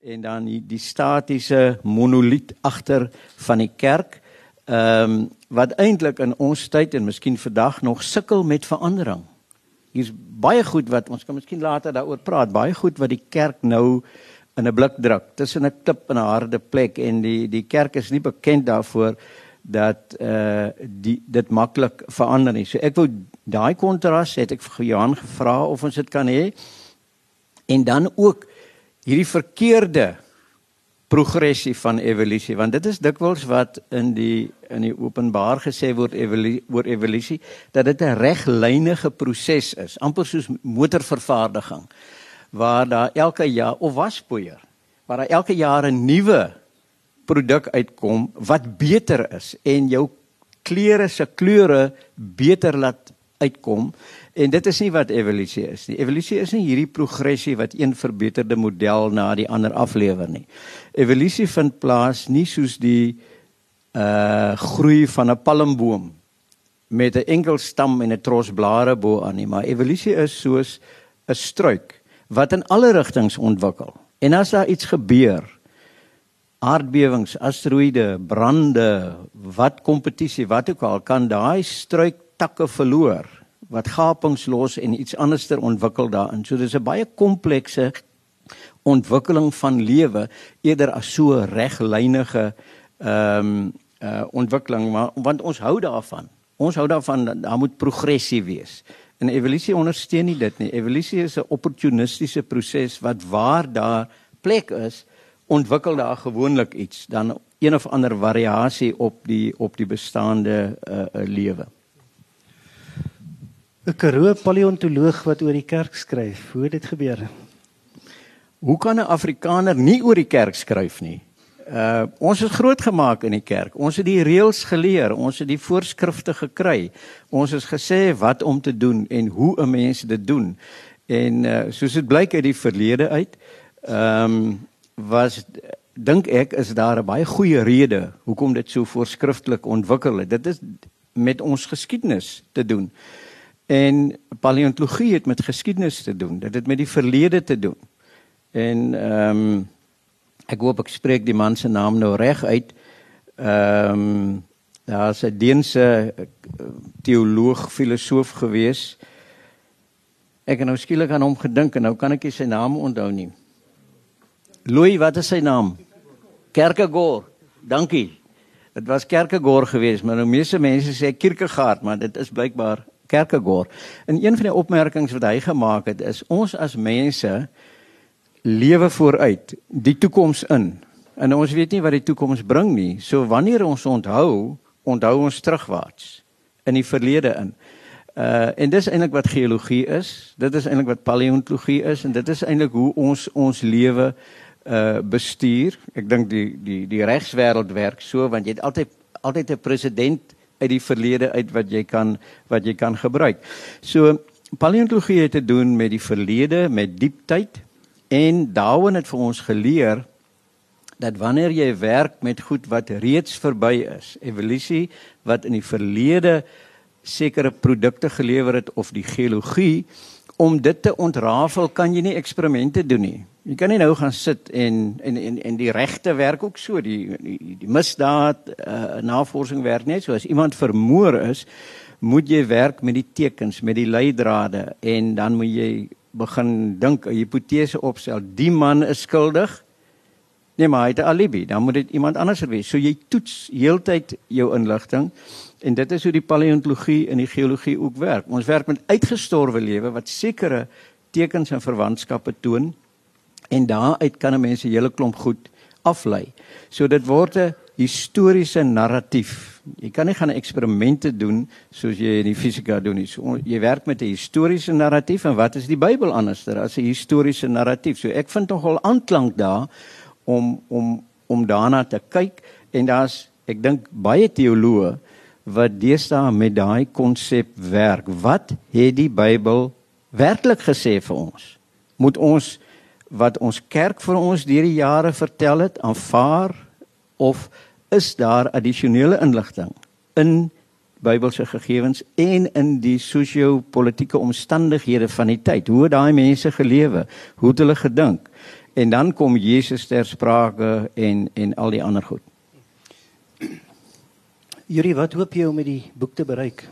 en dan die, die statiese monoliet agter van die kerk. Ehm um, wat eintlik in ons tyd en miskien vandag nog sukkel met verandering. Hier's baie goed wat ons kan miskien later daaroor praat, baie goed wat die kerk nou in 'n blik druk tussen 'n klip en 'n harde plek en die die kerk is nie bekend daarvoor dat eh uh, die dit maklik verander nie. So ek wou daai kontras het ek vir Johan gevra of ons dit kan hê. En dan ook hierdie verkeerde progressie van evolusie want dit is dikwels wat in die in die openbaar gesê word evolusie oor evolusie dat dit 'n reglynige proses is amper soos motorvervaardiging waar daar elke jaar of waspoeier waar daar elke jaar 'n nuwe produk uitkom wat beter is en jou klere se kleure beter laat uitkom En dit is nie wat evolusie is nie. Evolusie is nie hierdie progressie wat een verbeterde model na die ander aflewer nie. Evolusie vind plaas nie soos die uh groei van 'n palmboom met 'n enkel stam en 'n tros blare bo aan nie, maar evolusie is soos 'n struik wat in alle rigtings ontwikkel. En as daar iets gebeur, aardbewings, asteroïde, brande, wat kompetisie, wat ook al, kan daai struik takke verloor wat gapings los en iets anderster ontwikkel daarin. So dis 'n baie komplekse ontwikkeling van lewe eerder as so reglynige ehm um, uh ontwikkeling maar want ons hou daarvan. Ons hou daarvan dat daar moet progressie wees. En evolusie ondersteun nie dit nie. Evolusie is 'n opportunistiese proses wat waar daar plek is, ontwikkel daar gewoonlik iets dan een of ander variasie op die op die bestaande uh, uh lewe. 'n Karoo paleontoloog wat oor die kerk skryf. Hoe het dit gebeur? Hoe kan 'n Afrikaner nie oor die kerk skryf nie? Uh ons is grootgemaak in die kerk. Ons het die reëls geleer, ons het die voorskrifte gekry. Ons is gesê wat om te doen en hoe 'n mens dit doen. En uh soos dit blyk uit die verlede uit, ehm um, was dink ek is daar 'n baie goeie rede hoekom dit so voorskriftelik ontwikkel het. Dit is met ons geskiedenis te doen. En paleontologie het met geskiedenis te doen. Dit het met die verlede te doen. En ehm um, ek hoop ek spreek die man se naam nou reg uit. Ehm um, daar's 'n Deense eh, teoloog, filosoof gewees. Ek het nou skielik aan hom gedink en nou kan ek nie sy naam onthou nie. Louis, wat is sy naam? Kierkegaard. Dankie. Dit was Kierkegaard geweest, maar nou meeste mense sê Kierkegaard, maar dit is blykbaar Kierkegaard. En een van die opmerkings wat hy gemaak het is ons as mense lewe vooruit, die toekoms in. En ons weet nie wat die toekoms bring nie. So wanneer ons onthou, onthou ons terugwaarts in die verlede in. Uh en dis eintlik wat geologie is. Dit is eintlik wat paleontologie is en dit is eintlik hoe ons ons lewe uh bestuur. Ek dink die die die regswêreld werk so want jy het altyd altyd 'n president uit die verlede uit wat jy kan wat jy kan gebruik. So paleontologie het te doen met die verlede, met dieptyd en Darwin het vir ons geleer dat wanneer jy werk met goed wat reeds verby is, evolusie wat in die verlede sekere produkte gelewer het of die geologie om dit te ontrafel kan jy nie eksperimente doen nie. Jy kan nie nou gaan sit en en en en die regte werk ook so die die, die misdaad uh, navorsing werk net so. As iemand vermoor is moet jy werk met die tekens met die leidrade en dan moet jy begin dink 'n hipotese opstel. Die man is skuldig. Nee maar hy het 'n alibi. Dan moet dit iemand anders wees. So jy toets heeltyd jou inligting en dit is hoe die paleontologie en die geologie ook werk. Ons werk met uitgestorwe lewe wat sekere tekens en verwantskappe toon en daaruit kan 'n mens 'n hele klomp goed aflei. So dit word 'n historiese narratief. Jy kan nie gaan eksperimente doen soos jy in die fisika doen nie. So, jy werk met 'n historiese narratief en wat is die Bybel anderster as 'n historiese narratief? So ek vind tog al aanklank daar om om om daarna te kyk en daar's ek dink baie teoloë wat deesdae met daai konsep werk. Wat het die Bybel werklik gesê vir ons? Moet ons wat ons kerk vir ons deur die jare vertel het aanvaar of is daar addisionele inligting in Bybelse gegevens en in die sosio-politiese omstandighede van die tyd hoe daai mense gelewe hoe het hulle gedink en dan kom Jesus ter sprake en en al die ander goed. Yuri, wat hoop jy om met die boek te bereik?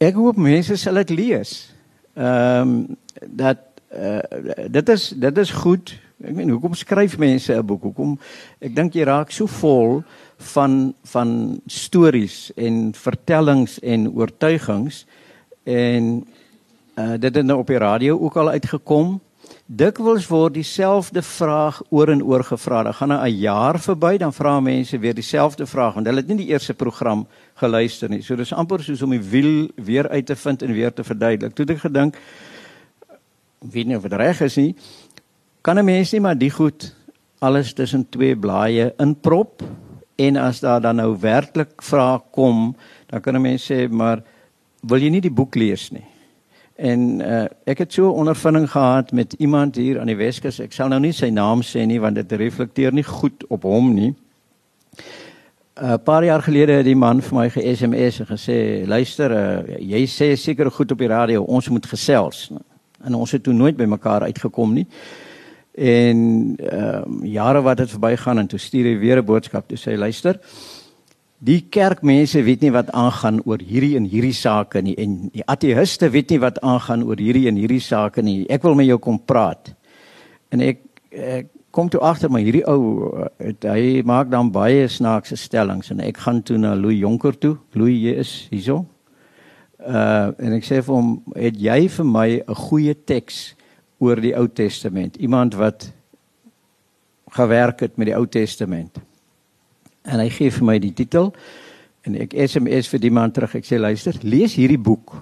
Ek hoop mense sal dit lees. Ehm um, dat uh, dit is dit is goed. Ek meen hoekom skryf mense 'n boek? Hoekom ek dink jy raak so vol van van stories en vertellings en oortuigings en uh, dit het nou op die radio ook al uitgekom. Dikwels word dieselfde vraag oor en oor gevra. Dan gaan 'n jaar verby, dan vra mense weer dieselfde vraag want hulle het nie die eerste program geluister nie. So dis amper soos om die wiel weer uit te vind en weer te verduidelik. Toe het ek gedink weet nie of dit reg is nie. Kan 'n mens nie maar die goed alles tussen twee blaaie inprop en as daar dan nou werklik vrae kom, dan kan 'n mens sê maar wil jy nie die boek lees nie. En uh, ek het so 'n ondervinding gehad met iemand hier aan die Weskus. Ek sal nou nie sy naam sê nie want dit reflekteer nie goed op hom nie. 'n uh, Paar jaar gelede het die man vir my ge-SMS en gesê: "Luister, uh, jy sê seker goed op die radio, ons moet gesels." En ons het toe nooit by mekaar uitgekom nie. En ehm uh, jare wat dit verbygaan en toe stuur hy weer 'n boodskap toe sê: "Luister, Die kerkmense weet nie wat aangaan oor hierdie en hierdie sake nie en die ateïste weet nie wat aangaan oor hierdie en hierdie sake nie. Ek wil met jou kom praat. En ek, ek kom toe agter maar hierdie ou het, hy maak dan baie snaakse stellings en ek gaan toe na Louis Jonker toe. Louis jy is hierso. Uh en ek sê vir hom, "Het jy vir my 'n goeie teks oor die Ou Testament? Iemand wat gewerk het met die Ou Testament?" en hy gee vir my die titel en ek SMS vir die man terug. Ek sê luister, lees hierdie boek.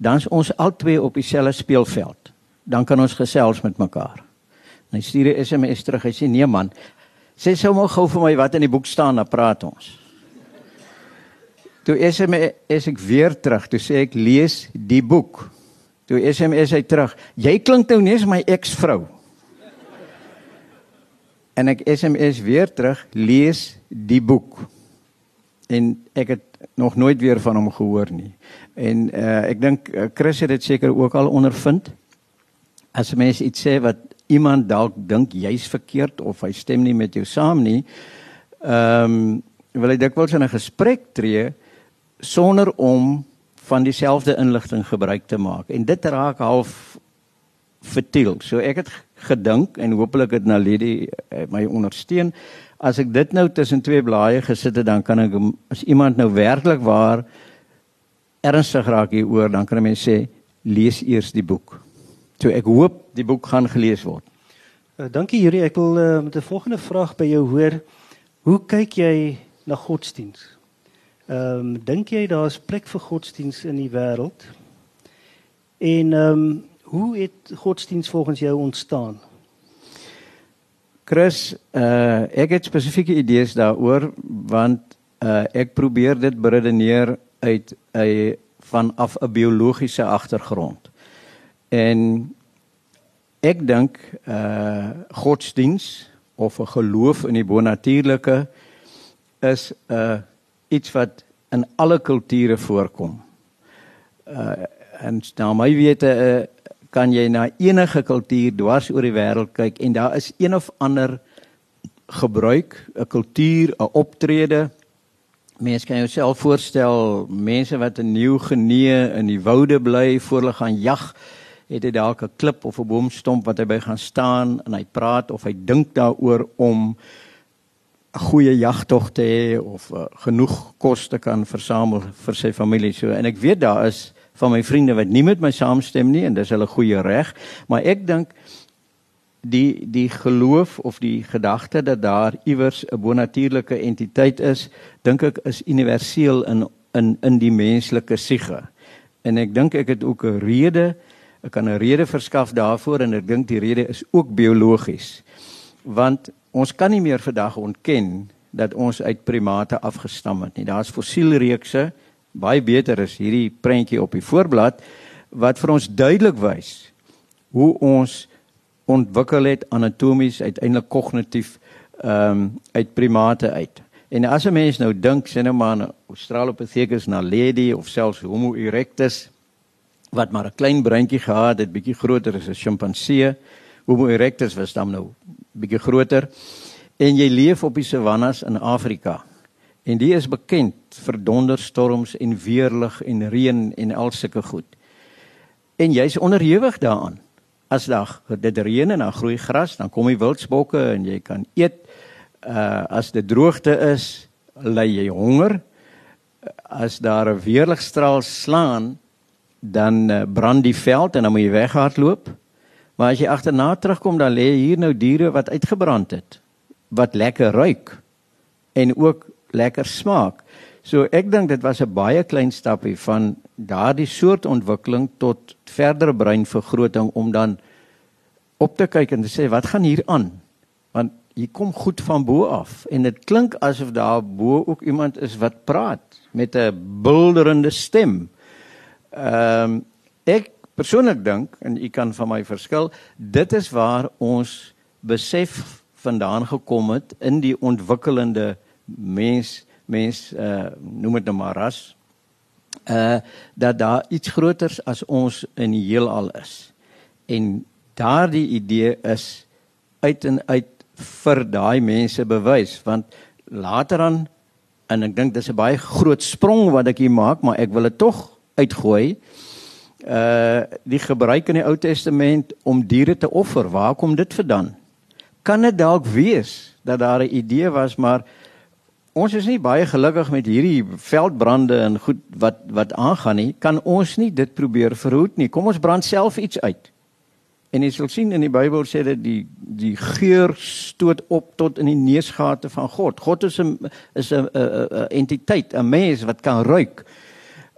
Dan is ons albei op dieselfde speelveld. Dan kan ons gesels met mekaar. En hy stuur 'n SMS terug. Hy sê nee man. Sê sou maar gou vir my wat in die boek staan, dan praat ons. Toe SMS ek weer terug. Toe sê ek lees die boek. Toe SMS hy terug. Jy klink nou net my eksvrou en ek SMS weer terug lees die boek en ek het nog nooit weer van hom gehoor nie en uh, ek dink uh, Chris het dit seker ook al ondervind as mense iets sê wat iemand dalk dink jy's verkeerd of hy stem nie met jou saam nie ehm um, wil hy dikwels in 'n gesprek tree sonder om van dieselfde inligting gebruik te maak en dit raak half vertiel so ek het gedink en hopelik het Naledi uh, my ondersteun. As ek dit nou tussen twee blaaie gesit het, dan kan ek as iemand nou werklik waar ernstig raak hieroor, dan kan 'n mens sê lees eers die boek. So ek hoop die boek gaan gelees word. Uh, dankie Juri, ek wil uh, met 'n volgende vraag by jou hoor. Hoe kyk jy na godsdiens? Ehm um, dink jy daar's plek vir godsdiens in die wêreld? En ehm um, Hoe het godsdienst volgens jou ontstaan? Chris, uh, ek het spesifieke idees daaroor want uh, ek probeer dit beredeneer uit 'n vanaf 'n biologiese agtergrond. En ek dink uh godsdienst of 'n geloof in die bonatuurlike is 'n uh, iets wat in alle kulture voorkom. Uh en na my wete uh, kan jy na enige kultuur dwars oor die wêreld kyk en daar is een of ander gebruik, 'n kultuur, 'n optrede. Mense kan jouself voorstel, mense wat in Nieu-Guinea in die woude bly voor hulle gaan jag, het hy dalk 'n klip of 'n boomstomp wat hy by gaan staan en hy praat of hy dink daaroor om 'n goeie jagtog te hê of uh, genoeg kos te kan versamel vir sy familie so en ek weet daar is van my vriende wat nie met my saamstem nie en dis hulle goeie reg, maar ek dink die die geloof of die gedagte dat daar iewers 'n bonatuurlike entiteit is, dink ek is universeel in in in die menslike siege. En ek dink ek het ook 'n rede, ek kan 'n rede verskaf daarvoor en ek dink die rede is ook biologies. Want ons kan nie meer vandag ontken dat ons uit primate afgestam het nie. Daar's fossielreekse baie beter is hierdie prentjie op die voorblad wat vir ons duidelik wys hoe ons ontwikkel het anatomies uiteindelik kognitief ehm um, uit primate uit. En as 'n mens nou dink sien nou maar aan Australopithecus naledi of selfs Homo erectus wat maar 'n klein breintjie gehad het, bietjie groter as 'n sjimpansee, Homo erectus was dan nou bietjie groter en jy leef op die savannas in Afrika. En die is bekend vir donderstorms en weerlig en reën en al sulke goed. En jy's onderhewig daaraan. As dag dit reën en dan groei gras, dan kom die wildsbokke en jy kan eet. Uh as dit droogte is, ly jy honger. As daar 'n weerligstraal slaan, dan uh, brand die veld en dan moet jy weghardloop. Maar as jy agterna terugkom, dan lê hier nou diere wat uitgebrand het, wat lekker ruik en ook lekker smaak. So ek dink dit was 'n baie klein stapie van daardie soort ontwikkeling tot verdere breinvergroting om dan op te kyk en te sê wat gaan hier aan? Want hier kom goed van bo af en dit klink asof daar bo ook iemand is wat praat met 'n bulderende stem. Ehm um, ek persoonlik dink en u kan van my verskil, dit is waar ons besef vandaan gekom het in die ontwikkelende mens mens uh noem dit nou maar ras uh dat daar iets groters as ons in die heelal is. En daardie idee is uit en uit vir daai mense bewys want later aan en ek dink dis 'n baie groot sprong wat ek hier maak, maar ek wil dit tog uitgooi. Uh die gebruik in die Ou Testament om diere te offer, waar kom dit vandaan? Kan dit dalk wees dat daar 'n idee was maar ons is nie baie gelukkig met hierdie veldbrande en goed wat wat aangaan nie. Kan ons nie dit probeer verhoed nie? Kom ons brand self iets uit. En jy sal sien in die Bybel sê dat die die geur stoot op tot in die neusgate van God. God is 'n is 'n entiteit, 'n mens wat kan ruik.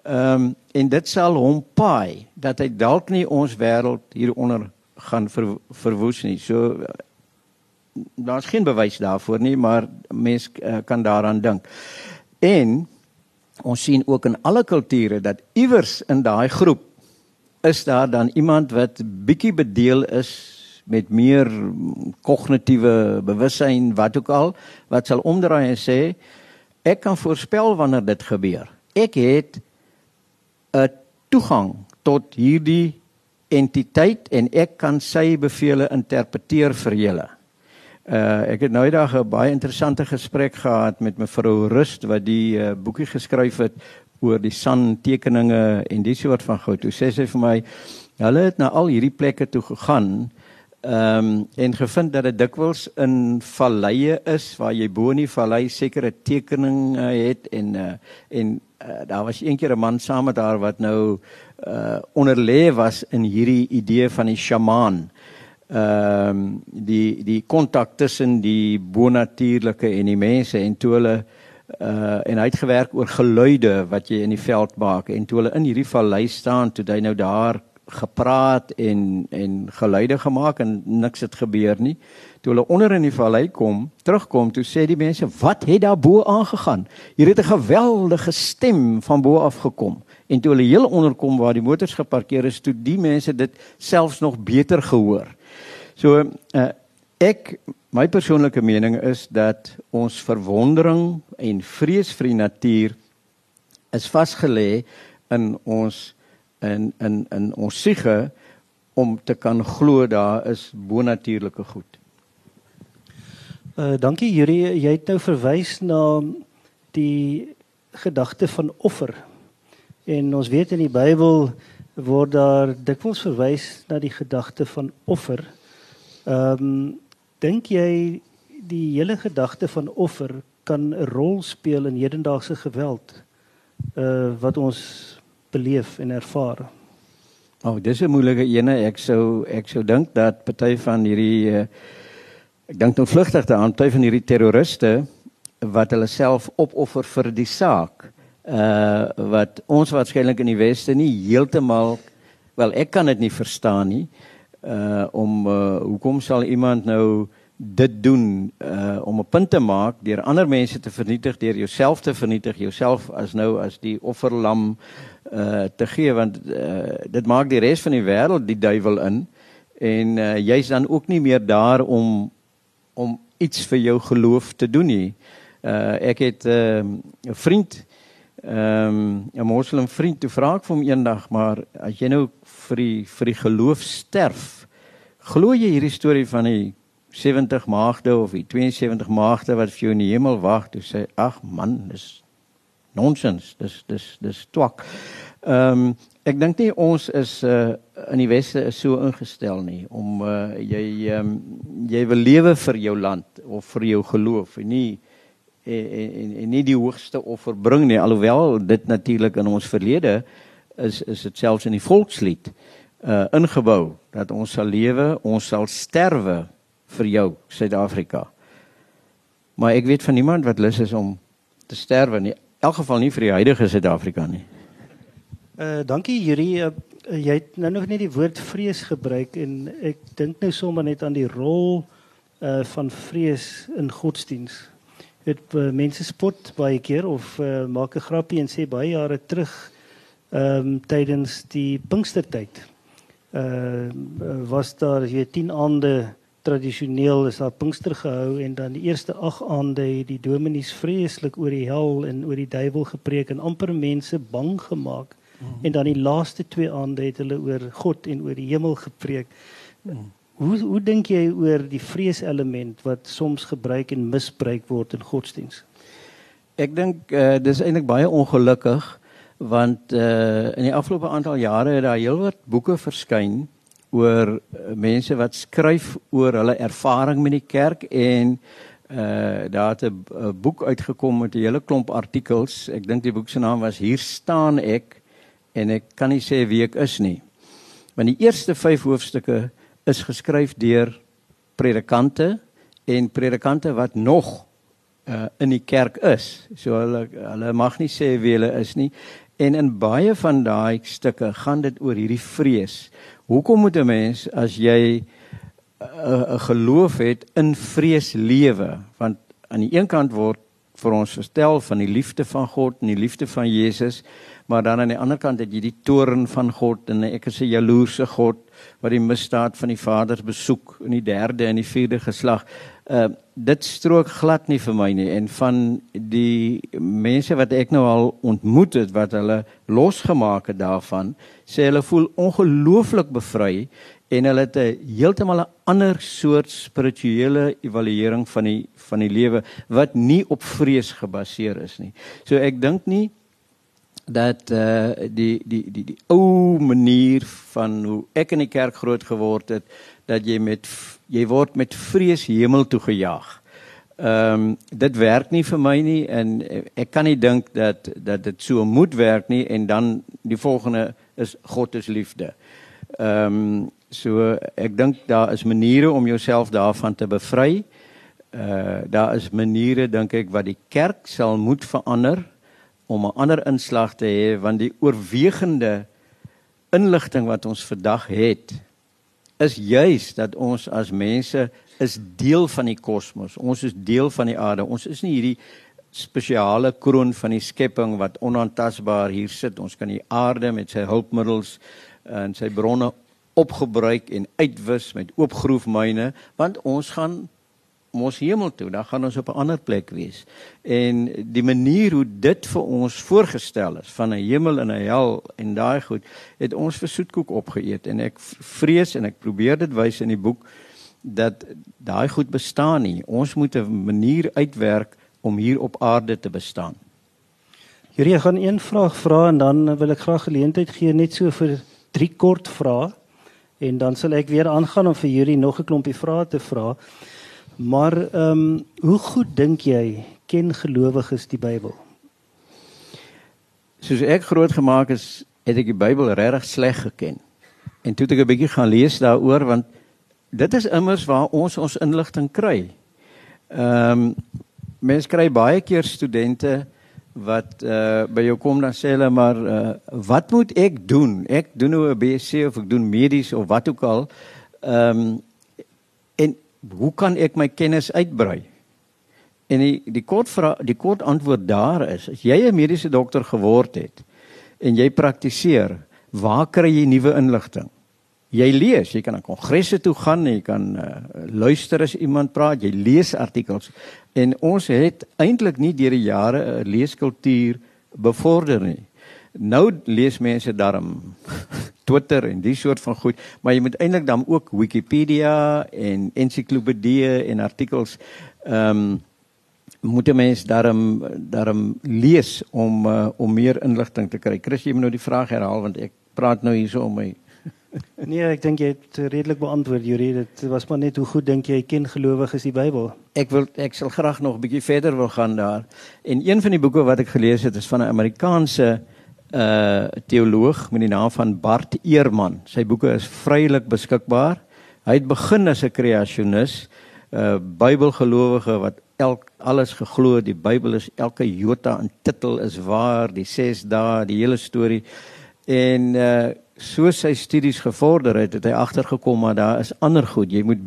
Ehm um, en dit sal hom paai dat hy dalk nie ons wêreld hieronder gaan ver, verwoes nie. So daar's geen bewys daarvoor nie, maar mens uh, kan daaraan dink. En ons sien ook in alle kulture dat iewers in daai groep is daar dan iemand wat bietjie bedeel is met meer kognitiewe bewussyn wat ook al wat sal omdraai en sê ek kan voorspel wanneer dit gebeur. Ek het 'n toegang tot hierdie entiteit en ek kan sy bevele interpreteer vir julle. Uh ek het nou eendag 'n baie interessante gesprek gehad met mevrou Rust wat die uh, boekie geskryf het oor die san tekeninge en die soort van goud. Toe sê sy vir my hulle het na al hierdie plekke toe gegaan ehm um, en gevind dat dit dikwels in valleie is waar jy bo in die vallei sekere tekeninge uh, het en uh, en uh, daar was eendag 'n man saam met haar wat nou uh onderlê was in hierdie idee van die sjamaan. Ehm um, die die kontak tussen die bonatuurlike en die mense en toe hulle uh en hy het gewerk oor geluide wat jy in die veld maak en toe hulle in hierdie vallei staan toe hy nou daar gepraat en en geluide gemaak en niks het gebeur nie. Toe hulle onder in die vallei kom terugkom toe sê die mense wat het daar bo aangegaan? Hier het 'n geweldige stem van bo af gekom. En toe hulle heel onder kom waar die motors geparkeer is toe die mense dit selfs nog beter gehoor. So uh, ek my persoonlike mening is dat ons verwondering en vrees vir die natuur is vasgelê in ons in in in ons siege om te kan glo daar is bonatuurlike goed. Uh dankie Juri, jy het nou verwys na die gedagte van offer. En ons weet in die Bybel word daar dikwels verwys na die gedagte van offer. Ehm um, dink jy die hele gedagte van offer kan 'n rol speel in hedendaagse geweld uh wat ons beleef en ervaar? O, oh, dis 'n moeilike ene. Ek sou ek sou dink dat party van hierdie uh, ek dink nou vlugtig daaraan, party van hierdie terroriste wat hulle self opoffer vir die saak uh wat ons waarskynlik in die weste nie heeltemal wel ek kan dit nie verstaan nie uh om uh, hoekom sal iemand nou dit doen uh om 'n punt te maak deur ander mense te vernietig deur jouself te vernietig jouself as nou as die offerlam uh te gee want uh, dit maak die res van die wêreld die duiwel in en uh, jy's dan ook nie meer daar om om iets vir jou geloof te doen nie. Uh ek het 'n uh, vriend ehm um, 'n moslim vriend toe vra ek vir hom eendag maar as jy nou vir die vir die geloof sterf Glo jy hierdie storie van die 70 maagde of die 72 maagde wat vir jou in die hemel wag? Toe sê ag man, dis nonsens. Dis dis dis twak. Ehm um, ek dink nie ons is uh in die weste is so ingestel nie om uh jy um, jy wil lewe vir jou land of vir jou geloof en nie en, en, en nie die hoogste offer bring nie alhoewel dit natuurlik in ons verlede is is dit selfs in die volkslied uh ingebou dat ons sal lewe, ons sal sterwe vir jou Suid-Afrika. Maar ek weet van niemand wat lus is om te sterwe nie. Elk geval nie vir die huidige Suid-Afrika nie. Uh dankie Yuri. Uh, jy het nou nog net die woord vrees gebruik en ek dink nou sommer net aan die rol uh van vrees in godsdiens. Dit uh, mense spot baie keer of uh, maak 'n grappie en sê baie jare terug ehm um, tydens die Pinkstertyd. Uh was daar jy 10 aande tradisioneel is daar Pinkster gehou en dan die eerste 8 aande het die dominees vreeslik oor die hel en oor die duiwel gepreek en amper mense bang gemaak. -hmm. En dan die laaste twee aande het hulle oor God en oor die hemel gepreek. Mm. Hoe hoe dink jy oor die vreeselement wat soms gebruik en misbruik word in godsdiens? Ek dink uh, dis eintlik baie ongelukkig want uh, in die afgelope aantal jare het daar heelwat boeke verskyn oor uh, mense wat skryf oor hulle ervaring met die kerk en uh daar het 'n boek uitgekom met 'n hele klomp artikels. Ek dink die boek se naam was Hier staan ek en ek kan nie sê wie ek is nie. Want die eerste 5 hoofstukke is geskryf deur predikante en predikante wat nog uh, in die kerk is. So hulle hulle mag nie sê wie hulle is nie. En in baie van daai stukke gaan dit oor hierdie vrees. Hoekom moet 'n mens as jy 'n uh, 'n geloof het in vrees lewe? Want aan die een kant word vir ons verstel van die liefde van God en die liefde van Jesus, maar dan aan die ander kant het jy die toorn van God en ek is 'n jaloerse God wat die misdaad van die vaders besoek in die derde en die vierde geslag. Uh dit strook glad nie vir my nie en van die mense wat ek nou al ontmoet het wat hulle losgemaak het daarvan, sê hulle voel ongelooflik bevry en hulle het 'n heeltemal 'n ander soort spirituele evaluering van die van die lewe wat nie op vrees gebaseer is nie. So ek dink nie dat uh die die die die ou manier van hoe ek in die kerk groot geword het dat jy met jy word met vrees hemel toe gejaag. Ehm um, dit werk nie vir my nie en ek kan nie dink dat dat dit so moet werk nie en dan die volgende is God is liefde. Ehm um, So ek dink daar is maniere om jouself daarvan te bevry. Uh daar is maniere dink ek wat die kerk sal moet verander om 'n ander inslag te hê want die oorwegende inligting wat ons vandag het is juis dat ons as mense is deel van die kosmos. Ons is deel van die aarde. Ons is nie hierdie spesiale kroon van die skepping wat onaantastbaar hier sit. Ons kan die aarde met sy hulpmiddels en sy bronne opgebruik en uitwis met oopgroefmyne want ons gaan ons hemel toe dan gaan ons op 'n ander plek wees. En die manier hoe dit vir ons voorgestel is van 'n hemel en 'n hel en daai goed het ons vir soetkoek opgeëet. En ek vrees en ek probeer dit wys in die boek dat daai goed bestaan nie. Ons moet 'n manier uitwerk om hier op aarde te bestaan. Hierdie ek gaan een vraag vra en dan wil ek graag geleentheid gee net so vir drie kort vrae. En dan sal ek weer aangaan om vir julle nog 'n klompie vrae te vra. Maar ehm um, hoe goed dink jy ken gelowiges die Bybel? Soos ek groot gemaak is, het ek die Bybel regtig sleg geken. En toe ek 'n bietjie gaan lees daaroor want dit is immers waar ons ons inligting kry. Ehm um, mense kry baie keer studente wat uh by jou kom dan sê hulle maar uh wat moet ek doen? Ek doen nou 'n BSc of ek doen medies of wat ook al. Ehm um, hoe kan ek my kennis uitbrei? En die die kort vraag, die kort antwoord daar is as jy 'n mediese dokter geword het en jy praktiseer, waar kry jy nuwe inligting? Jy lees, jy kan aan kongresse toe gaan, jy kan uh, luister as iemand praat, jy lees artikels. En ons het eintlik nie deur die jare 'n leeskultuur bevorder nie. Nou lees mense darm Twitter en die soort van goed, maar jy moet eintlik dan ook Wikipedia en ensiklopedieë en artikels ehm um, moet 'n mens daarom daarom lees om uh, om meer inligting te kry. Chris, jy moet nou die vraag herhaal want ek praat nou hierso om my Nee, ek dink jy het redelik beantwoord, Juri. Dit was maar net hoe goed dink jy ken gelowiges die Bybel? Ek wil ek sal graag nog 'n bietjie verder wil gaan daar. En een van die boeke wat ek gelees het is van 'n Amerikaanse uh teoloog met die naam van Bart Ehrman. Sy boeke is vrylik beskikbaar. Hy het begin as 'n kreasionis, 'n uh, Bybelgelowige wat elk alles geglo, die Bybel is elke jota en titel is waar, die 6 dae, die hele storie. En uh soos sy studies gevorder het, het hy agtergekom maar daar is ander goed. Jy moet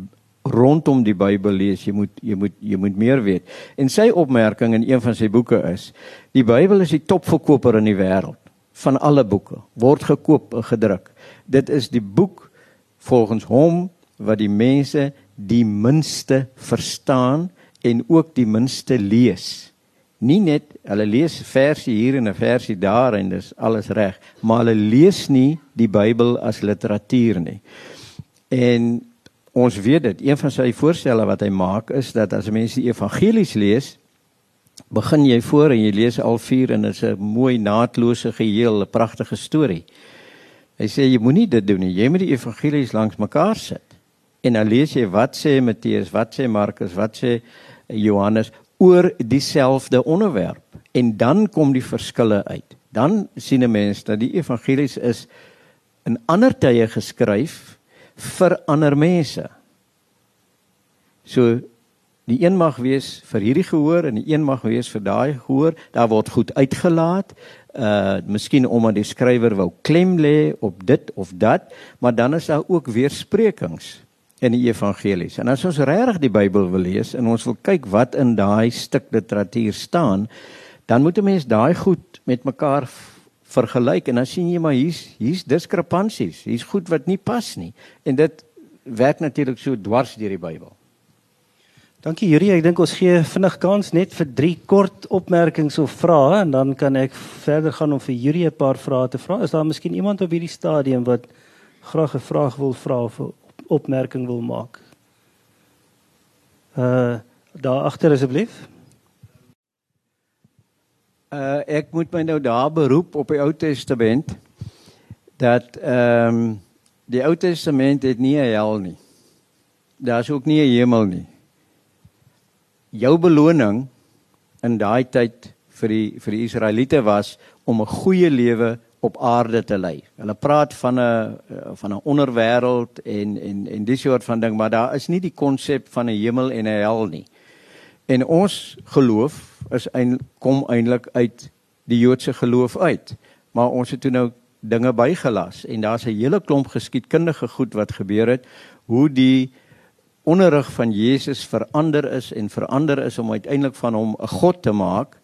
rondom die Bybel lees. Jy moet jy moet jy moet meer weet. En sy opmerking in een van sy boeke is: Die Bybel is die topverkoper in die wêreld van alle boeke. Word gekoop en gedruk. Dit is die boek volgens hom wat die mense die minste verstaan en ook die minste lees nie net hulle lees versie hier en 'n versie daar en dis alles reg, maar hulle lees nie die Bybel as literatuur nie. En ons weet dit, een van sy voorstelle wat hy maak is dat as mense die evangelies lees, begin jy voor en jy lees al vier en dit is 'n mooi naatlose geheel, 'n pragtige storie. Hy sê jy moenie dit doen nie. Jy moet die evangelies langs mekaar sit. En dan lees jy wat sê Matteus, wat sê Markus, wat sê Johannes, oor dieselfde onderwerp en dan kom die verskille uit. Dan sien 'n mens dat die evangelies is in ander tye geskryf vir ander mense. So die een mag wees vir hierdie gehoor en die een mag wees vir daai gehoor. Daar word goed uitgelaat. Uh miskien omdat die skrywer wou klem lê op dit of dat, maar dan is daar ook weersprekings in die evangelies. En as ons regtig die Bybel wil lees en ons wil kyk wat in daai stuk literatuur staan, dan moet 'n mens daai goed met mekaar vergelyk en dan sien jy maar hier's hier's diskrepansies. Hier's goed wat nie pas nie. En dit werk natuurlik so dwars deur die Bybel. Dankie Juri, ek dink ons gee vinnig kans net vir drie kort opmerkings of vrae en dan kan ek verder gaan om vir Juri 'n paar vrae te vra. Is daar miskien iemand op hierdie stadium wat graag 'n vraag wil vra of opmerking wil maak. Uh daar agter asseblief. Uh ek moet my nou daar beroep op die Ou Testament dat ehm um, die Ou Testament het nie 'n hel nie. Daar's ook nie 'n hemel nie. Jou beloning in daai tyd vir die vir die Israeliete was om 'n goeie lewe op aarde te lei. Hulle praat van 'n van 'n onderwêreld en en en dis soort van ding, maar daar is nie die konsep van 'n hemel en 'n hel nie. En ons geloof is ein, kom eintlik uit die Joodse geloof uit. Maar ons het toe nou dinge bygelas en daar's 'n hele klomp geskiedkundige goed wat gebeur het hoe die onderrig van Jesus verander is en verander is om uiteindelik van hom 'n god te maak.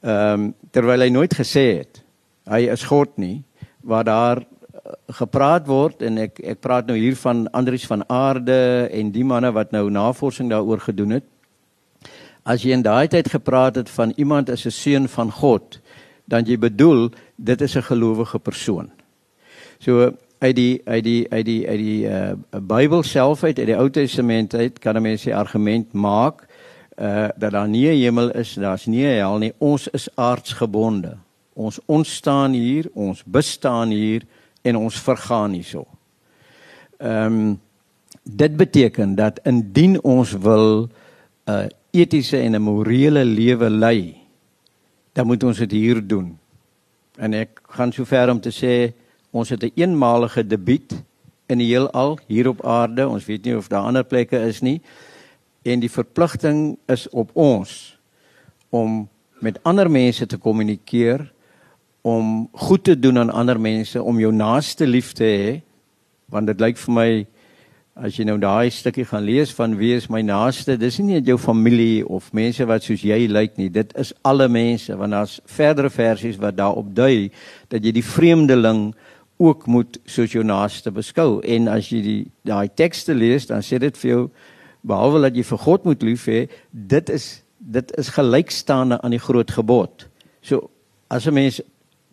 Ehm um, terwyl hy nooit gesê het hy is God nie waar daar eh, gepraat word en ek ek praat nou hier van Andrius van Aarde en die manne wat nou navorsing daaroor gedoen het. As jy in daai tyd gepraat het van iemand as 'n seun van God, dan jy bedoel dit is 'n gelowige persoon. So uit die uit die uit die uit die uh Bybel self uit uit die Ou Testament uit kan 'n mens die argument maak uh dat daar nie 'n hemel is, daar's nie 'n hel nie. Ons is aardsgebonde. Ons ontstaan hier, ons bestaan hier en ons vergaan hierso. Ehm um, dit beteken dat indien ons wil 'n uh, etiese en 'n morele lewe lei, dan moet ons dit hier doen. En ek gaan so ver om te sê ons het 'n een eenmalige debuut in die heelal hier op aarde. Ons weet nie of daar ander plekke is nie. En die verpligting is op ons om met ander mense te kommunikeer om goed te doen aan ander mense, om jou naaste lief te hê. Want dit lyk vir my as jy nou daai stukkie gaan lees van wie is my naaste, dis nie net jou familie of mense wat soos jy lyk nie. Dit is alle mense want daar's verdere versies wat daarop dui dat jy die vreemdeling ook moet soos jou naaste beskou. En as jy die daai tekste lees, dan sê dit vir jou behalwe dat jy vir God moet lief hê, dit is dit is gelykstaande aan die groot gebod. So as 'n mens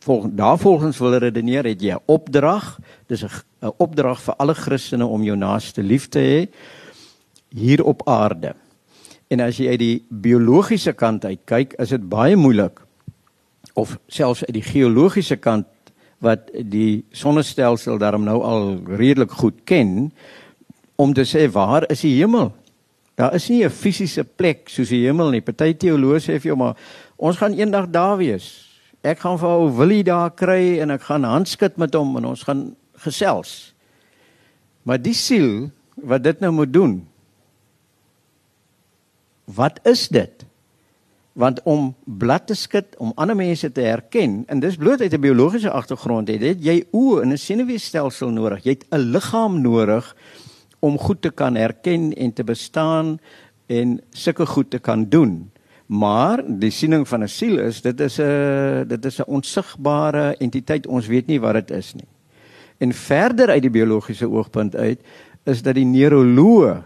volgens daarvolgens wil redeneer het jy 'n opdrag. Dis 'n opdrag vir alle Christene om jou naaste lief te hê hier op aarde. En as jy uit die biologiese kant uit kyk, is dit baie moeilik of selfs uit die geologiese kant wat die sonnestelsel daarom nou al redelik goed ken om te sê waar is die hemel? Daar is nie 'n fisiese plek soos die hemel nie. Party teoloë sê vir jou maar ons gaan eendag daar wees. Ek gaan vir ou Willie daar kry en ek gaan handskud met hom en ons gaan gesels. Maar die siel wat dit nou moet doen. Wat is dit? Want om blad te skud om ander mense te herken en dis bloot uit 'n biologiese agtergrond het, het jy oë en 'n senuweestelsel nodig. Jy het 'n liggaam nodig om goed te kan herken en te bestaan en sulke goed te kan doen. Maar die siening van 'n siel is dit is 'n dit is 'n onsigbare entiteit. Ons weet nie wat dit is nie. En verder uit die biologiese oogpunt uit is dat die neuroloog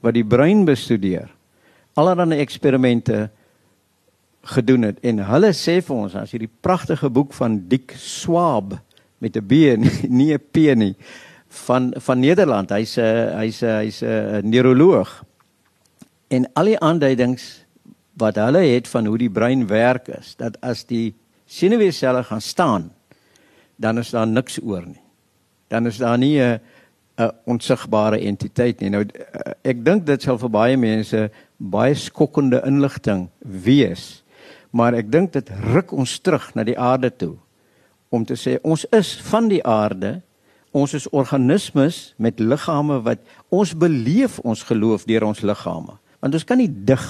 wat die brein bestudeer allerlei eksperimente gedoen het en hulle sê vir ons as hierdie pragtige boek van Dick Swab met 'n B nie 'n P nie van van Nederland. Hy's 'n hy's 'n hy's 'n neuroloog. En al die aanduidings wat hulle het van hoe die brein werk is dat as die senuweeselle gaan staan, dan is daar niks oor nie. Dan is daar nie 'n 'n onsigbare entiteit nie. Nou ek dink dit sal vir baie mense baie skokkende inligting wees. Maar ek dink dit ruk ons terug na die aarde toe om te sê ons is van die aarde ons is organismes met liggame wat ons beleef ons geloof deur ons liggame. Want ons kan nie dig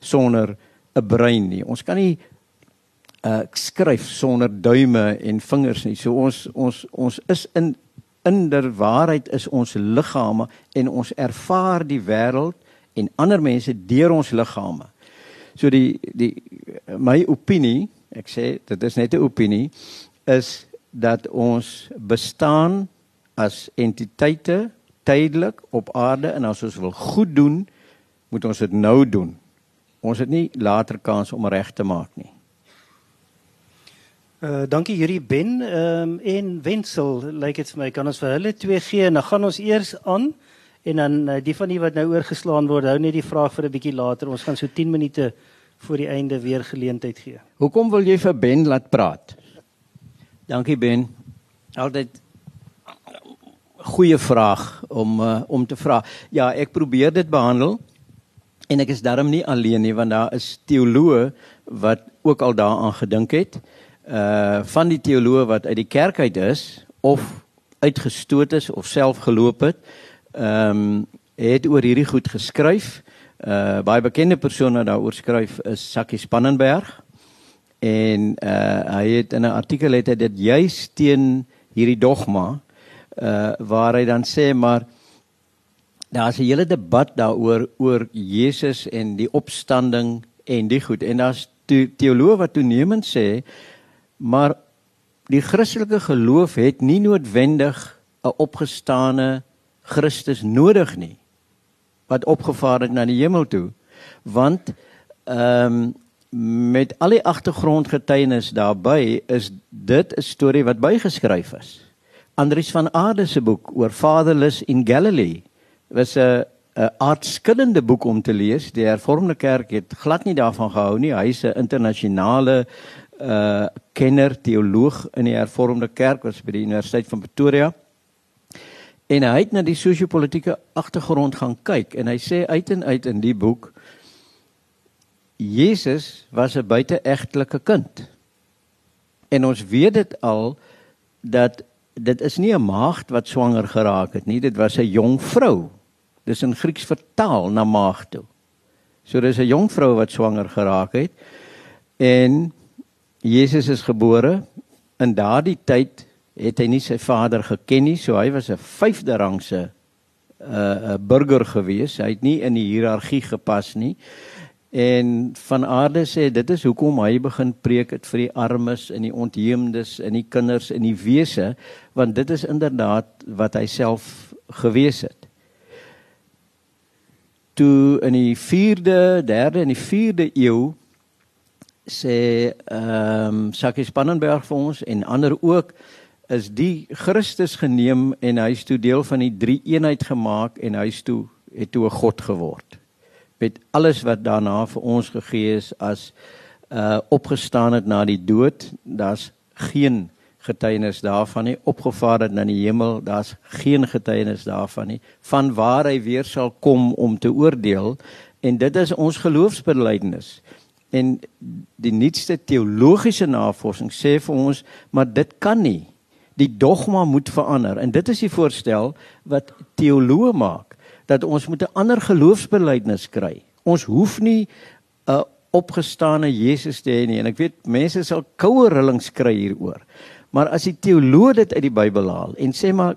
sonder 'n brein nie. Ons kan nie uh skryf sonder duime en vingers nie. So ons ons ons is in in der waarheid is ons liggame en ons ervaar die wêreld en ander mense deur ons liggame. So die die my opinie, ek sê dit is net 'n opinie, is dat ons bestaan as entiteite tydelik op aarde en as ons wil goed doen, moet ons dit nou doen. Ons het nie later kans om reg te maak nie. Uh dankie Yuri Ben um, en Wenzel, lyk like dit vir my kan ons vir hulle twee gee en dan gaan ons eers aan en dan uh, die van die wat nou oorgeslaan word, hou net die vraag vir 'n bietjie later. Ons gaan so 10 minute voor die einde weer geleentheid gee. Hoekom wil jy vir Ben laat praat? Dankie Ben. Altyd goeie vraag om uh, om te vra. Ja, ek probeer dit behandel en ek is daarom nie alleen nie want daar is teoloë wat ook al daaraan gedink het. Uh van die teoloë wat uit die kerk uit is of uitgestoot is of self geloop het, ehm um, het oor hierdie goed geskryf. Uh baie bekende persoon wat daaroor skryf is Sakkie Spannenberg. En uh hy het in 'n artikel het hy dit juis teen hierdie dogma uh waar hy dan sê maar daar's 'n hele debat daaroor oor Jesus en die opstanding en die goed en daar's teoloë wat toenemend sê maar die Christelike geloof het nie noodwendig 'n opgestane Christus nodig nie wat opgevaar het na die hemel toe want ehm um, met al die agtergrondgetuienis daarbey is dit 'n storie wat bygeskryf is Andries van Aarde se boek oor Fatherless in Galilee was 'n 'n aardskillende boek om te lees. Die Hervormde Kerk het glad nie daarvan gehou nie. Hy's 'n internasionale uh kenner teoloog in die Hervormde Kerk was by die Universiteit van Pretoria. En hy het na die sosio-politiese agtergrond gaan kyk en hy sê uit en uit in die boek Jesus was 'n buiteegtelike kind. En ons weet dit al dat dit is nie 'n maagd wat swanger geraak het nie, dit was 'n jong vrou. Dis in Grieks vertaal na maagd toe. So dis 'n jong vrou wat swanger geraak het en Jesus is gebore. In daardie tyd het hy nie sy vader geken nie, so hy was 'n vyfde rangse uh, 'n burger gewees. Hy het nie in die hiërargie gepas nie. En van aarde sê dit is hoekom hy begin preek het vir die armes en die ontheemdes en die kinders en die wese want dit is inderdaad wat hy self gewees het. Toe in die 4de, 3de en die 4de eeu sê ehm um, Sakie Spannenberg vir ons en ander ook is die Christus geneem en hy's toe deel van die drie eenheid gemaak en hy's toe het toe 'n God geword. Met alles wat daarna vir ons gegee is as uh opgestaan het na die dood, daar's geen getuienis daarvan nie. Opgevaar het na die hemel daar's geen getuienis daarvan nie. Van waar hy weer sal kom om te oordeel. En dit is ons geloofsbelijdenis. En die nuutste teologiese navorsing sê vir ons maar dit kan nie die dogma moet verander. En dit is die voorstel wat teoloë maak dat ons moet 'n ander geloofsbelijdenis kry. Ons hoef nie 'n opgestane Jesus te hê nie. En ek weet mense sal koue rillings kry hieroor. Maar as die teoloog dit uit die Bybel haal en sê maar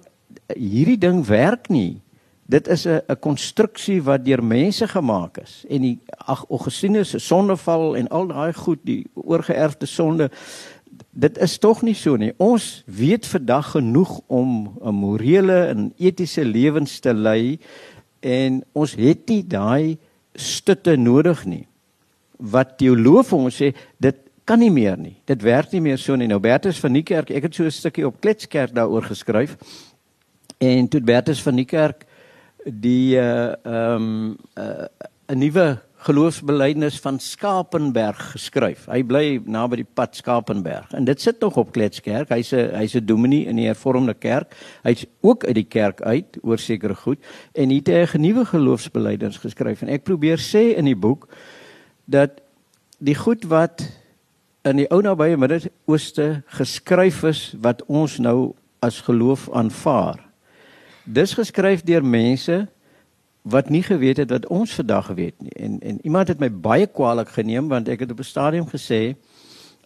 hierdie ding werk nie. Dit is 'n 'n konstruksie wat deur mense gemaak is. En die ag Augustinus se sondeval en al daai goed, die oorgeerfde sonde dit is tog nie so nie. Ons weet vandag genoeg om 'n morele en etiese lewens te lei en ons het nie daai stutte nodig nie. Wat teoloog vir ons sê, dit kan nie meer nie. Dit werk nie meer so nie. Nou Bertus van die kerk, ek het so 'n stukkie op Kletskerk daaroor geskryf. En toe Bertus van die kerk die uh ehm um, uh, 'n nuwe geloofsbelijdenis van Skapenberg geskryf. Hy bly naby die pad Skapenberg en dit sit nog op Kletskerk. Hy's 'n hy's 'n dominee in die hervormde kerk. Hy's ook uit die kerk uit oor sekere goed en hy het 'n nuwe geloofsbelijdenis geskryf en ek probeer sê in die boek dat die goed wat in die ou nabye Midde-Ooste geskryf is wat ons nou as geloof aanvaar. Dis geskryf deur mense wat nie geweet het wat ons vandag weet nie. En en iemand het my baie kwaadlik geneem want ek het op 'n stadium gesê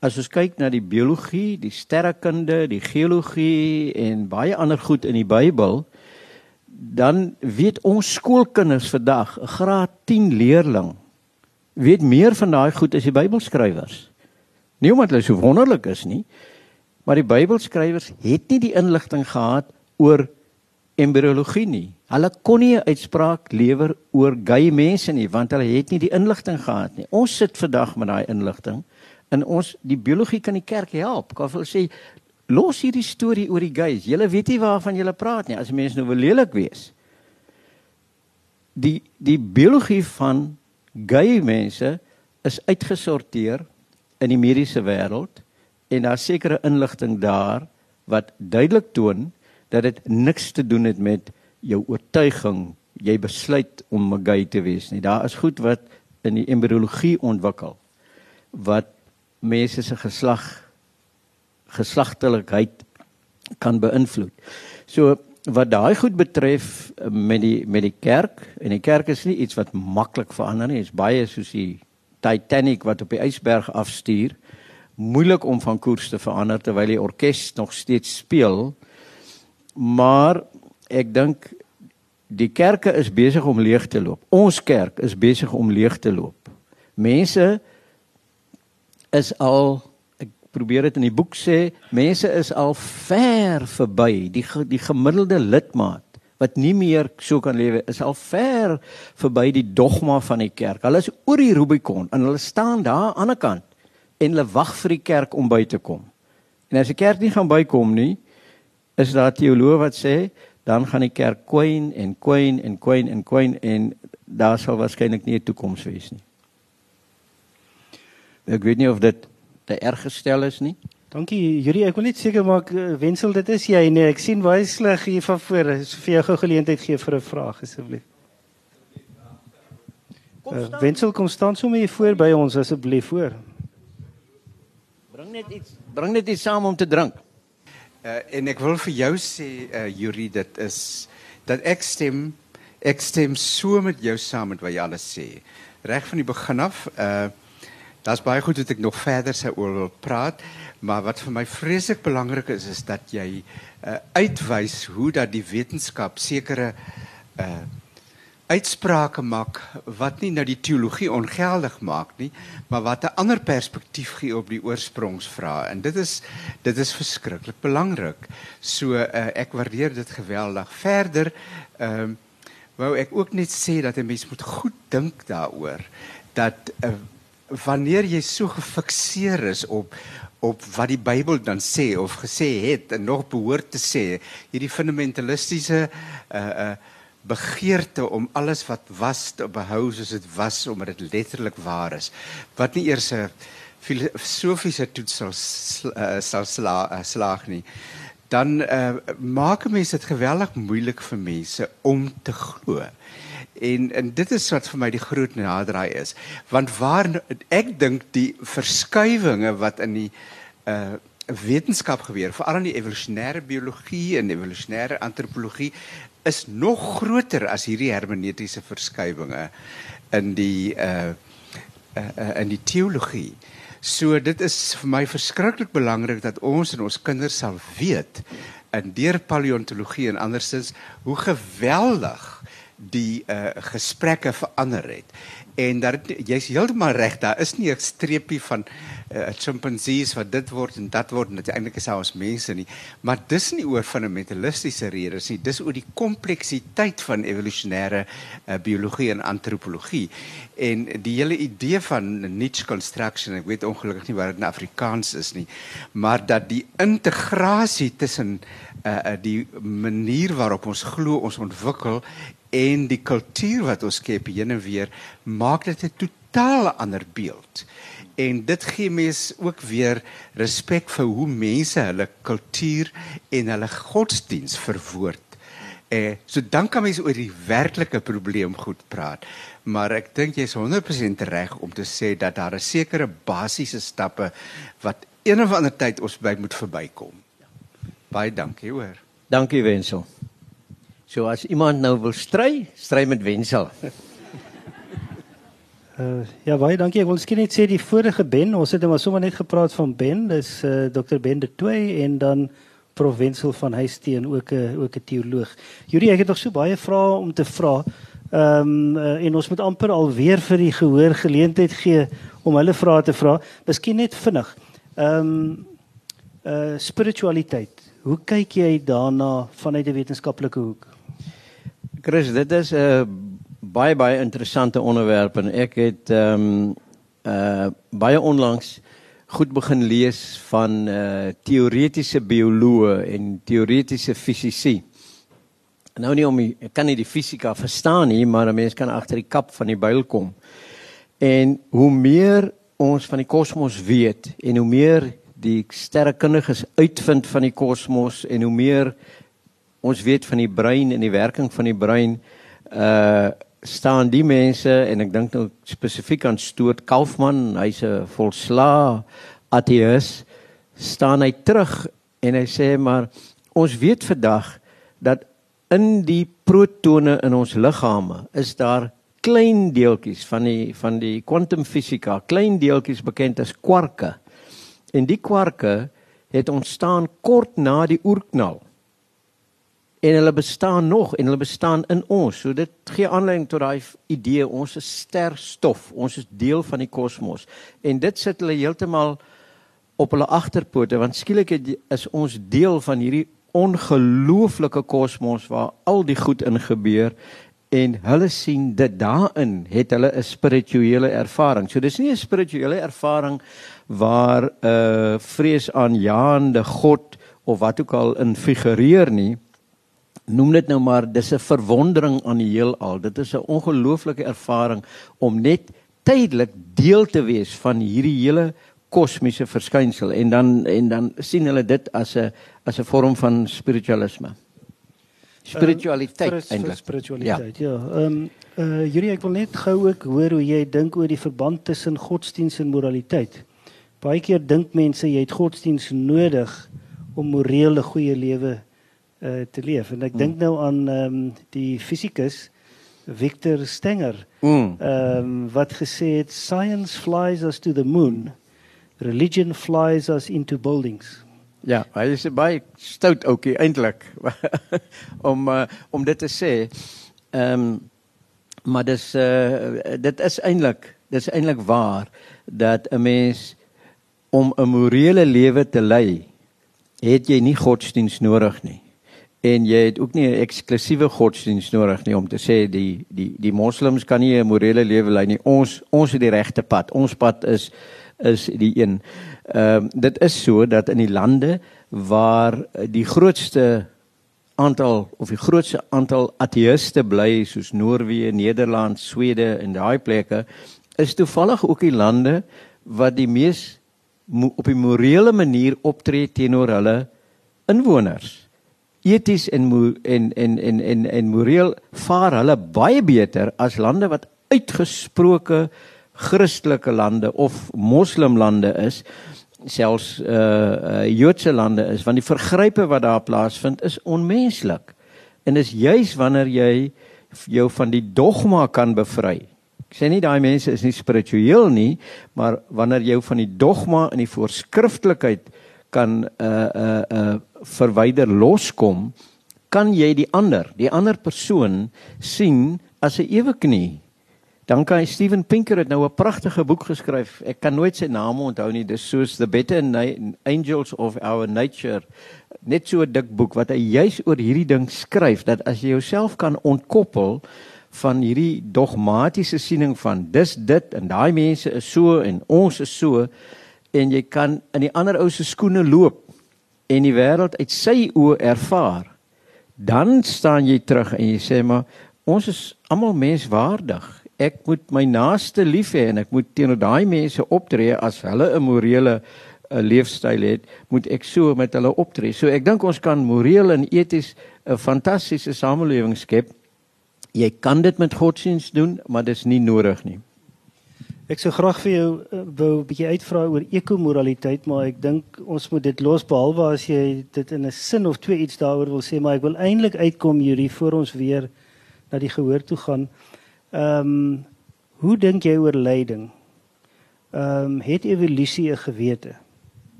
as ons kyk na die biologie, die sterrekunde, die geologie en baie ander goed in die Bybel, dan weet ons skoolkinders vandag, 'n graad 10 leerling weet meer van daai goed as die Bybelskrywers. Nie omdat hulle so wonderlik is nie, maar die Bybelskrywers het nie die inligting gehad oor embriologie nie. Hulle kon nie 'n uitspraak lewer oor gay mense nie, want hulle het nie die inligting gehad nie. Ons sit vandag met daai inligting en ons die biologie kan die kerk help. Kan hulle sê los hierdie storie oor die gays. Julle weet nie waarvan julle praat nie. As mense nou wil lelik wees. Die die biologie van gay mense is uitgesorteer in die mediese wêreld en daar sekere inligting daar wat duidelik toon dat dit niks te doen het met jou oortuiging jy besluit om 'n gay te wees nie daar is goed wat in die embriologie ontwikkel wat mense se geslag geslagtelikheid kan beïnvloed so wat daai goed betref met die met die kerk en die kerk is nie iets wat maklik verander nie is baie soos die Titanic wat op die ysberg afstuur. Moeilik om van koers te verander terwyl die orkes nog steeds speel. Maar ek dink die kerke is besig om leeg te loop. Ons kerk is besig om leeg te loop. Mense is al ek probeer dit in die boek sê, mense is al ver verby die die gemiddelde lidmaat wat nie meer so kan lewe is al ver verby die dogma van die kerk. Hulle is oor die Rubicon en hulle staan daar aan die ander kant en hulle wag vir die kerk om by te kom. En as die kerk nie gaan bykom nie, is daar teoloë wat sê dan gaan die kerk kwyn en kwyn en kwyn en kwyn en daar sal waarskynlik nie 'n toekoms wees nie. Ek weet nie of dit te erg gestel is nie. Dankie Juri, ek wil net seker maak eh, wensel dit is jy nee, ek sien baie sleg hier van voor. Ek vir jou gou geleentheid gee vir 'n vraag asseblief. Uh, wensel kom staan sommer hier voor by ons asseblief voor. Bring net iets, bring net iets saam om te drink. Uh, en ek wil vir jou sê uh, Juri, dit is dat ek stem ek stem so met jou saam met wat jy alles sê. Reg van die begin af, uh daar's baie goed wat ek nog verder sou oor wil praat. Maar wat vir my vreeslik belangrik is is dat jy uh, uitwys hoe dat die wetenskap sekere uh uitsprake maak wat nie nou die teologie ongeldig maak nie, maar wat 'n ander perspektief gee op die oorsprongsvraag en dit is dit is verskriklik belangrik. So uh, ek waardeer dit geweldig. Verder ehm uh, wou ek ook net sê dat 'n mens moet goed dink daaroor dat uh, wanneer jy so gefikseer is op op wat die Bybel dan sê of gesê het en nog behoort te sê, hierdie fundamentalistiese uh uh begeerte om alles wat was te behou soos dit was omdat dit letterlik waar is. Wat nie eers 'n filosofiese toets sal uh, sal sla, uh, slaag nie. Dan uh, maak mense dit geweldig moeilik vir mense om te glo. En en dit is wat vir my die groot naderdraai is. Want waar ek dink die verskywinge wat in die uh wetenskap gebeur, veral in die evolusionêre biologie en evolusionêre antropologie is nog groter as hierdie hermeneutiese verskywinge in die uh uh, uh in die teologie. So dit is vir my verskriklik belangrik dat ons en ons kinders sal weet in deur paleontologie en andersins hoe geweldig die uh, gesprekke verander het. En dat jy's heeltemal reg, daar is nie 'n streepie van 'n uh, eh, chimpansees wat dit word en dat word dit eintlik is ons mense nie, maar dis nie oor fundamentalistiese redes nie, dis oor die kompleksiteit van evolusionêre uh, biologie en antropologie. En die hele idee van niche construction, ek weet ongelukkig nie wat dit in Afrikaans is nie, maar dat die integrasie tussen uh, die manier waarop ons glo ons ontwikkel en die kultuur wat ons skep heen en weer maak dit 'n totaal ander beeld. En dit gee mense ook weer respek vir hoe mense hulle kultuur en hulle godsdiens verwoord. Eh so dan kan mense oor die werklike probleem goed praat. Maar ek dink jy's 100% reg om te sê dat daar 'n sekere basiese stappe wat een of ander tyd ons by moet verbykom. Baie dankie hoor. Dankie Wensel. So as iemand nou wil stry, stry met Wensel. Uh, ja, baie dankie. Ek wil skien net sê die vorige Ben, ons het net maar sommer net gepraat van Ben, dis uh, eh, Dr. Ben de Toey en dan Prof Wensel van Huisteen ook 'n ook 'n teoloog. Julie, ek het nog so baie vrae om te vra. Ehm um, uh, en ons moet amper alweer vir die gehoor geleentheid gee om hulle vrae te vra. Miskien net vinnig. Ehm um, uh spiritualiteit. Hoe kyk jy daarna vanuit 'n wetenskaplike hoek? Chris, dit is 'n baie baie interessante onderwerp en het ehm um, uh baie onlangs goed begin lees van uh teoretiese bioloë en teoretiese fisici. Nou nie om ek kan nie die fisika verstaan nie, maar 'n mens kan agter die kap van die byl kom. En hoe meer ons van die kosmos weet en hoe meer die sterrekundiges uitvind van die kosmos en hoe meer ons weet van die brein en die werking van die brein uh staan die mense en ek dink nou spesifiek aan Stoot Kaufman, hy's 'n volsla ateïs, staan hy terug en hy sê maar ons weet vandag dat in die protone in ons liggame is daar klein deeltjies van die van die kwantumfisika, klein deeltjies bekend as kwarke. En die kwarke het ontstaan kort na die oerknal en hulle bestaan nog en hulle bestaan in ons. So dit gee aanleiding tot daai idee ons is sterstof, ons is deel van die kosmos. En dit sit hulle heeltemal op hulle agterpote want skielik is ons deel van hierdie ongelooflike kosmos waar al die goed in gebeur en hulle sien dit daarin het hulle 'n spirituele ervaring. So dis nie 'n spirituele ervaring waar 'n uh, vreesaanjaende God of wat ook al in figureer nie noem dit nou maar dis 'n verwondering aan die heelal. Dit is 'n ongelooflike ervaring om net tydelik deel te wees van hierdie hele kosmiese verskynsel en dan en dan sien hulle dit as 'n as 'n vorm van spiritualisme. Spiritualiteit um, eintlik. Spiritualiteit. Ja. Ehm ja. um, uh Julie, ek wil net gou ook hoor hoe jy dink oor die verband tussen godsdiens en moraliteit. Baie keer dink mense jy het godsdiens nodig om morele goeie lewe uh, te leef. En ek mm. dink nou aan um, die fisikus Victor Stenger. Mm. Um, wat gesê het science flies us to the moon. Religion flies us into buildings. Ja, hy is baie stout ouetjie eintlik om uh, om dit te sê. Ehm um, maar dis uh, dit is eintlik dis eintlik waar dat 'n mens om 'n morele lewe te lei, het jy nie godsdiens nodig nie. En jy het ook nie 'n eksklusiewe godsdienst nodig nie om te sê die die die moslems kan nie 'n morele lewe lei nie. Ons ons het die regte pad. Ons pad is is die een. Ehm uh, dit is so dat in die lande waar die grootste aantal of die grootste aantal ateïste bly soos Noorwe, Nederland, Swede en daai plekke is toevallig ook die lande wat die mees op 'n morele manier optree teenoor hulle inwoners eties en en en en en en moreel vaar hulle baie beter as lande wat uitgesproke Christelike lande of moslimlande is selfs uh, uh Joodse lande is want die vergrype wat daar plaasvind is onmenslik. En is juis wanneer jy jou van die dogma kan bevry. Ek sê nie daai mense is nie spiritueel nie maar wanneer jy van die dogma en die voorskriftelikheid kan uh uh uh verwyder loskom, kan jy die ander, die ander persoon sien as 'n ewe knie. Dan kan Steven Pinker het nou 'n pragtige boek geskryf. Ek kan nooit sy naam onthou nie. Dis soos The Better Angels of Our Nature. Net so 'n dik boek wat hy juis oor hierdie ding skryf dat as jy jouself kan ontkoppel van hierdie dogmatiese siening van dis dit en daai mense is so en ons is so en jy kan in die ander ou se skoene loop en die wêreld uit sy oë ervaar, dan staan jy terug en jy sê maar ons is almal menswaardig. Ek moet my naaste lief hê en ek moet teenoor daai mense optree as hulle 'n morele eh, leefstyl het, moet ek so met hulle optree. So ek dink ons kan moreel en eties 'n fantastiese samelewing skep. Jy kan dit met godsdienst doen, maar dit is nie nodig nie. Ek sou graag vir jou uh, wou 'n bietjie uitvra oor ekomoraliteit, maar ek dink ons moet dit los behalwe as jy dit in 'n sin of twee iets daaroor wil sê, maar ek wil eintlik uitkom hierdie voor ons weer na die gehoor toe gaan. Ehm um, hoe dink jy oor lyding? Ehm um, het evolusie 'n gewete?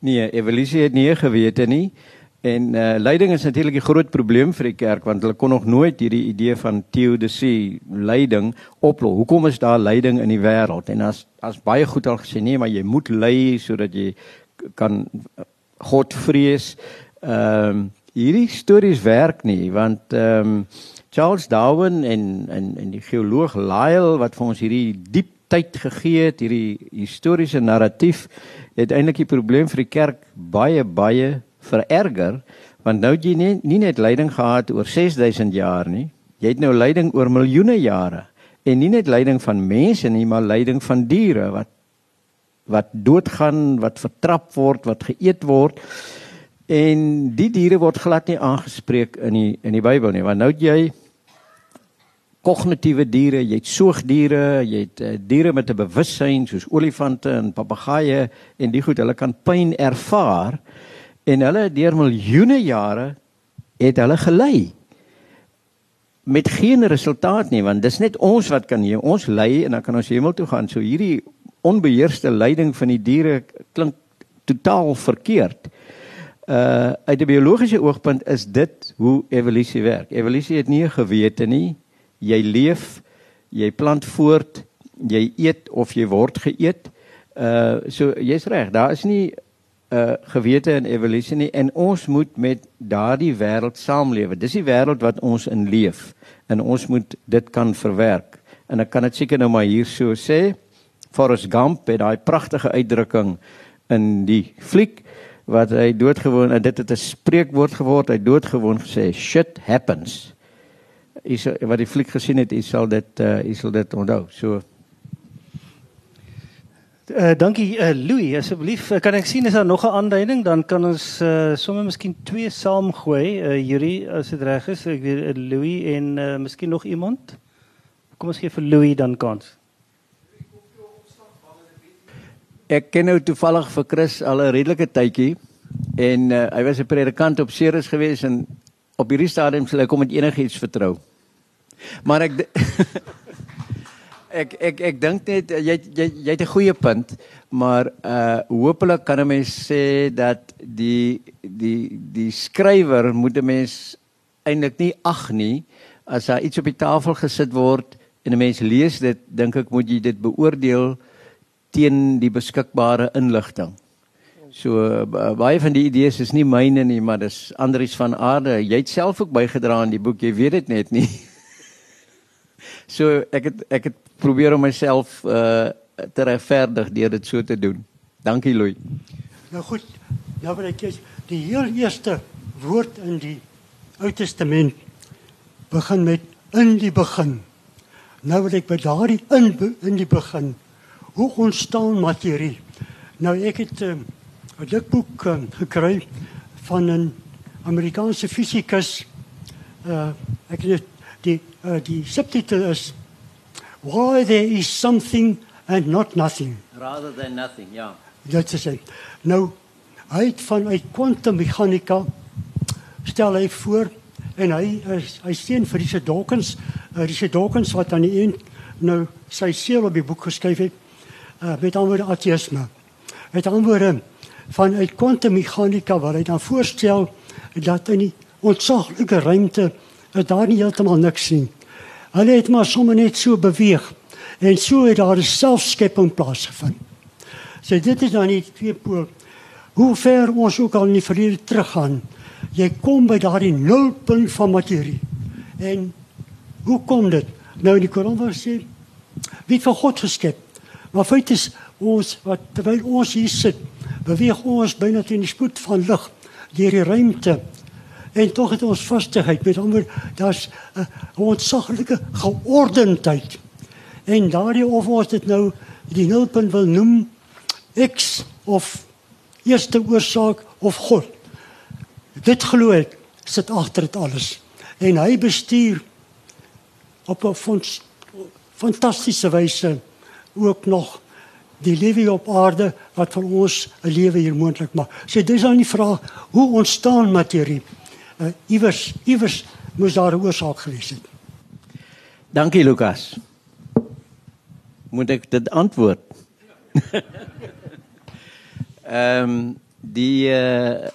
Nee, evolusie het nie 'n gewete nie. En uh, leiding is natuurlik 'n groot probleem vir die kerk want hulle kon nog nooit hierdie idee van teodisie leiding oplos. Hoekom is daar leiding in die wêreld? En as as baie goed al gesê nee, maar jy moet lei sodat jy kan God vrees. Ehm um, hierdie stories werk nie want ehm um, Charles Darwin en en en die geoloog Lyell wat vir ons hierdie diep tyd gegee het, hierdie historiese narratief het eintlik die probleem vir die kerk baie baie vererger want nou jy nie, nie net lyding gehad oor 6000 jaar nie jy het nou lyding oor miljoene jare. En nie net lyding van mense nie maar lyding van diere wat wat doodgaan wat vertrap word wat geëet word. En die diere word glad nie aangespreek in die in die Bybel nie want nou jy kognitiewe diere, jy het soogdiere, jy het uh, diere met 'n bewussyn soos olifante en papegaaie en die goed, hulle kan pyn ervaar en hulle deur miljoene jare het hulle gelei. Met geen resultaat nie want dis net ons wat kan hier ons lei en dan kan ons hemel toe gaan. So hierdie onbeheerste leiding van die diere klink totaal verkeerd. Uh uit 'n biologiese oogpunt is dit hoe evolusie werk. Evolusie het nie 'n gewete nie. Jy leef jy plant voort jy eet of jy word geëet. Uh so jy's reg daar is nie uh, gewete en evolusie nie en ons moet met daardie wêreld saamlewe. Dis die wêreld wat ons in leef en ons moet dit kan verwerk. En ek kan dit seker nou maar hier so sê. Forrest Gump het daai pragtige uitdrukking in die fliek wat hy doodgewoon en dit het 'n spreekwoord geword. Hy doodgewoon gesê shit happens. Is wat die fliek gesien het, jy sal dit uh, jy sal dit onthou. So Uh, dankie uh, Louis, asseblief. Uh, kan ek sien is daar nog 'n aanduiding? Dan kan ons uh, sommer miskien twee saamgooi. Uh, Yuri, as dit reg is, ek weet uh, Louis en uh, miskien nog iemand. Kom ons gee vir Louis dan kans. Ek ken nou toevallig vir Chris al 'n redelike tydjie en uh, hy was 'n predikant op Ceres gewees en op hierdie stadium sal ek hom met enigiets vertrou. Maar ek ek ek ek dink net eh, jy jy jy het 'n goeie punt, maar uh hopelik kan 'n mens sê dat die die die skrywer moet 'n mens eintlik nie ag nie as daar iets op die tafel gesit word en 'n mens lees dit, dink ek moet jy dit beoordeel teen die beskikbare inligting. So baie van die idees is nie myne nie, maar dis Andries van Aarde. Jy het self ook bygedra aan die boek, jy weet dit net nie. so ek het ek het probeer om myself uh te regverdig deur dit so te doen. Dankie Louis. Nou goed, nou wil ek die heel eerste woord in die Ou Testament begin met in die begin. Nou wil ek by daardie in in die begin hoe ontstaan materie? Nou ek het um, 'n dik boek um, gekry van 'n Amerikaanse fisikus. Uh ek het die uh, die subtitel is Why there is something and not nothing. Rather than nothing, ja. Dit is dit. Nou hy het vanuit kwantummeganika stel hy voor en hy is hy steen vir Richard Dawkins, uh, Richard Dawkins wat aan die een nou sy seël op die boek geskryf het uh, met antwoorde ateïsme. Met antwoorde vanuit kwantummeganika waar hy dan voorstel dat in die ontsaglike ruimte daar nie heeltemal niks nie. Hulle het maar sommer net so beweeg en so het daar 'n selfskepping plaasgevind. So dit is dan nie twee pool. Hoe ver ons ook al in die verlede teruggaan, jy kom by daardie nulpunt van materie. En hoe kom dit? Nou die Koran sê wie vir God geskep. Maar feit is ons wat terwyl ons hier sit, beweeg ons byna teen die spoed van lig deur die ruimte. En tog het ons vastigheid. Met ander daar's 'n ontsaglike geordendheid. En daardie of ons dit nou die nulpunt wil noem X of eerste oorsaak of God. Dit glo ek sit agter dit alles. En hy bestuur op 'n fantastiese wyse ook nog die lewe op aarde wat vir ons 'n lewe hier moontlik maak. So dis dan die vraag, hoe ontstaan materie? Uh, iewers iewers moes daar 'n oorsaak gewees het. Dankie Lukas. Moet ek dit antwoord? Ehm um, die uh,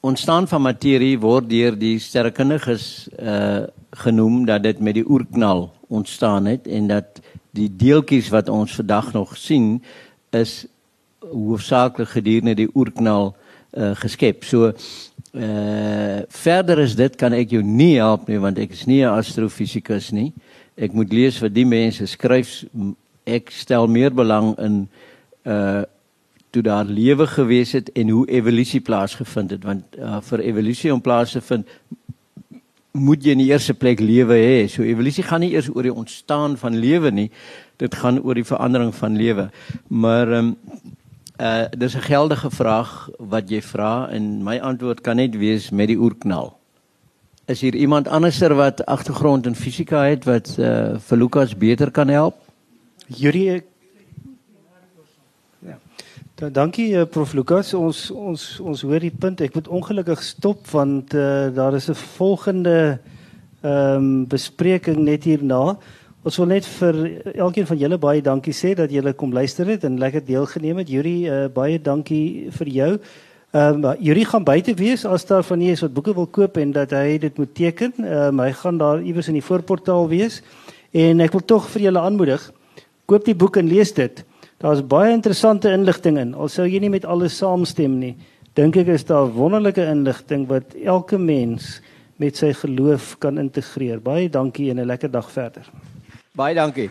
ontstaan van materie word deur die sterrekundiges uh, genoem dat dit met die oerknal ontstaan het en dat die deeltjies wat ons vandag nog sien is hoofsaaklik gedurende die oerknal uh, geskep. So uh verder is dit kan ek jou nie help nie want ek is nie 'n astrofisikus nie. Ek moet lees wat die mense skryf. Ek stel meer belang in uh toe daar lewe gewees het en hoe evolusie plaasgevind het want uh, vir evolusie om plaas te vind moet jy in die eerste plek lewe hê. So evolusie gaan nie eers oor die ontstaan van lewe nie. Dit gaan oor die verandering van lewe. Maar ehm um, uh dis 'n geldige vraag wat jy vra en my antwoord kan net wees met die oerknal. Is hier iemand anderser wat agtergrond in fisika het wat uh vir Lukas beter kan help? Jurie Ja, dankie uh, prof Lukas. Ons ons ons hoor die punt. Ek moet ongelukkig stop want uh, daar is 'n volgende ehm um, bespreking net hierna. Ons wil net vir elkeen van julle baie dankie sê dat julle kom luister het en lekker deelgeneem het. Yuri, uh, baie dankie vir jou. Ehm um, Yuri gaan buite wees as daar van nie is wat boeke wil koop en dat hy dit moet teken. Ehm um, hy gaan daar iewers in die voorportaal wees. En ek wil tog vir julle aanmoedig, koop die boek en lees dit. Daar's baie interessante inligting in. Al sou jy nie met alles saamstem nie, dink ek is daar wonderlike inligting wat elke mens met sy geloof kan integreer. Baie dankie en 'n lekker dag verder. Baie dankie.